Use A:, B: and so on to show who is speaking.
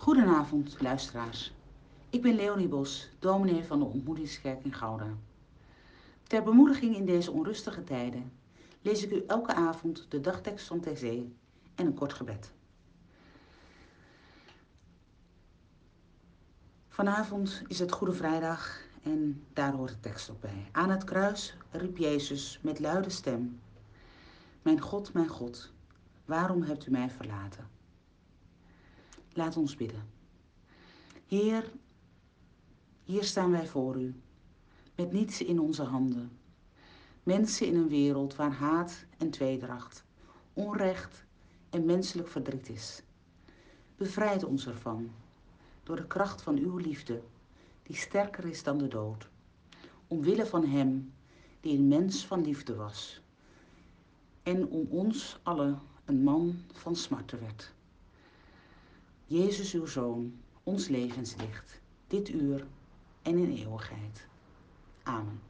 A: Goedenavond, luisteraars. Ik ben Leonie Bos, dominee van de Ontmoetingskerk in Gouda. Ter bemoediging in deze onrustige tijden lees ik u elke avond de dagtekst van TC en een kort gebed. Vanavond is het Goede Vrijdag en daar hoort de tekst ook bij. Aan het kruis riep Jezus met luide stem: Mijn God, mijn God, waarom hebt u mij verlaten? Laat ons bidden. Heer, hier staan wij voor u, met niets in onze handen. Mensen in een wereld waar haat en tweedracht, onrecht en menselijk verdriet is. Bevrijd ons ervan door de kracht van uw liefde, die sterker is dan de dood. Omwille van Hem, die een mens van liefde was. En om ons allen een man van smarten werd. Jezus, uw Zoon, ons levenslicht, dit uur en in eeuwigheid. Amen.